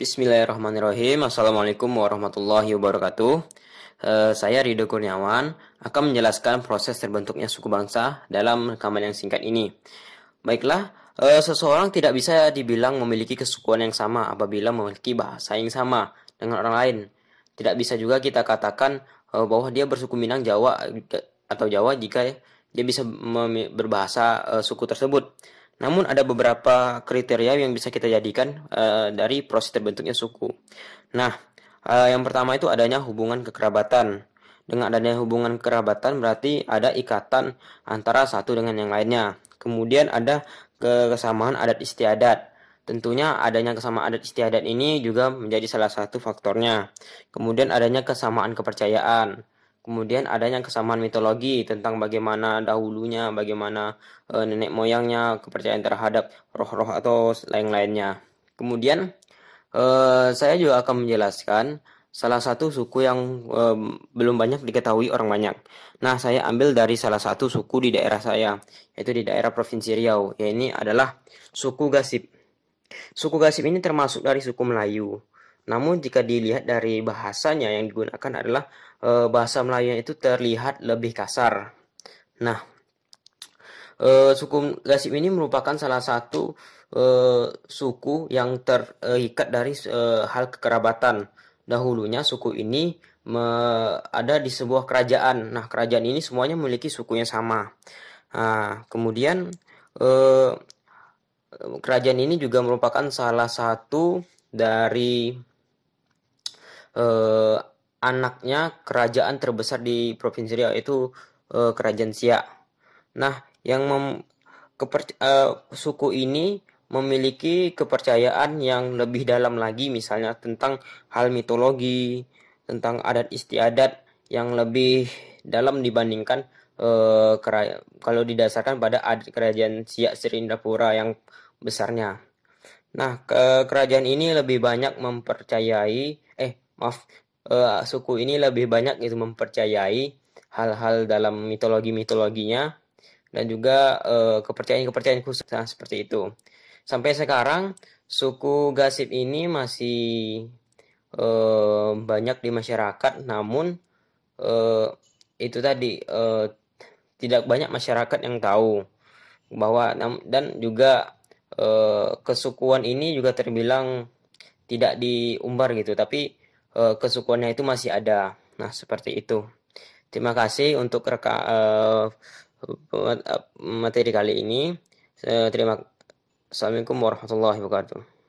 Bismillahirrahmanirrahim. Assalamualaikum warahmatullahi wabarakatuh. Uh, saya Rido Kurniawan akan menjelaskan proses terbentuknya suku bangsa dalam rekaman yang singkat ini. Baiklah, uh, seseorang tidak bisa dibilang memiliki kesukuan yang sama apabila memiliki bahasa yang sama dengan orang lain. Tidak bisa juga kita katakan uh, bahwa dia bersuku Minang, Jawa atau Jawa jika dia bisa berbahasa suku tersebut. Namun ada beberapa kriteria yang bisa kita jadikan uh, dari proses terbentuknya suku. Nah, uh, yang pertama itu adanya hubungan kekerabatan. Dengan adanya hubungan kekerabatan berarti ada ikatan antara satu dengan yang lainnya. Kemudian ada kesamaan adat istiadat. Tentunya adanya kesamaan adat istiadat ini juga menjadi salah satu faktornya. Kemudian adanya kesamaan kepercayaan. Kemudian adanya kesamaan mitologi tentang bagaimana dahulunya, bagaimana e, nenek moyangnya, kepercayaan terhadap roh-roh atau lain-lainnya. Kemudian e, saya juga akan menjelaskan salah satu suku yang e, belum banyak diketahui orang banyak. Nah, saya ambil dari salah satu suku di daerah saya, yaitu di daerah Provinsi Riau. Ya, ini adalah suku Gasip. Suku Gasip ini termasuk dari suku Melayu. Namun jika dilihat dari bahasanya yang digunakan adalah e, bahasa Melayu itu terlihat lebih kasar. Nah, e, suku Gasib ini merupakan salah satu e, suku yang terikat dari e, hal kekerabatan. Dahulunya suku ini me, ada di sebuah kerajaan. Nah, kerajaan ini semuanya memiliki sukunya sama. Nah, kemudian e, kerajaan ini juga merupakan salah satu dari eh, anaknya kerajaan terbesar di provinsi Riau yaitu eh, kerajaan Siak. Nah, yang mem, keper, eh, suku ini memiliki kepercayaan yang lebih dalam lagi misalnya tentang hal mitologi, tentang adat istiadat yang lebih dalam dibandingkan eh, kalau didasarkan pada adat kerajaan Siak Serindapura yang besarnya. Nah, ke kerajaan ini lebih banyak mempercayai maaf uh, suku ini lebih banyak itu mempercayai hal-hal dalam mitologi-mitologinya dan juga uh, kepercayaan-kepercayaan khusus nah, seperti itu. Sampai sekarang suku Gasip ini masih uh, banyak di masyarakat, namun uh, itu tadi uh, tidak banyak masyarakat yang tahu bahwa dan juga uh, kesukuan ini juga terbilang tidak diumbar gitu, tapi uh, kesukuannya itu masih ada. Nah, seperti itu. Terima kasih untuk reka uh, materi kali ini. Uh, terima Assalamualaikum warahmatullahi wabarakatuh.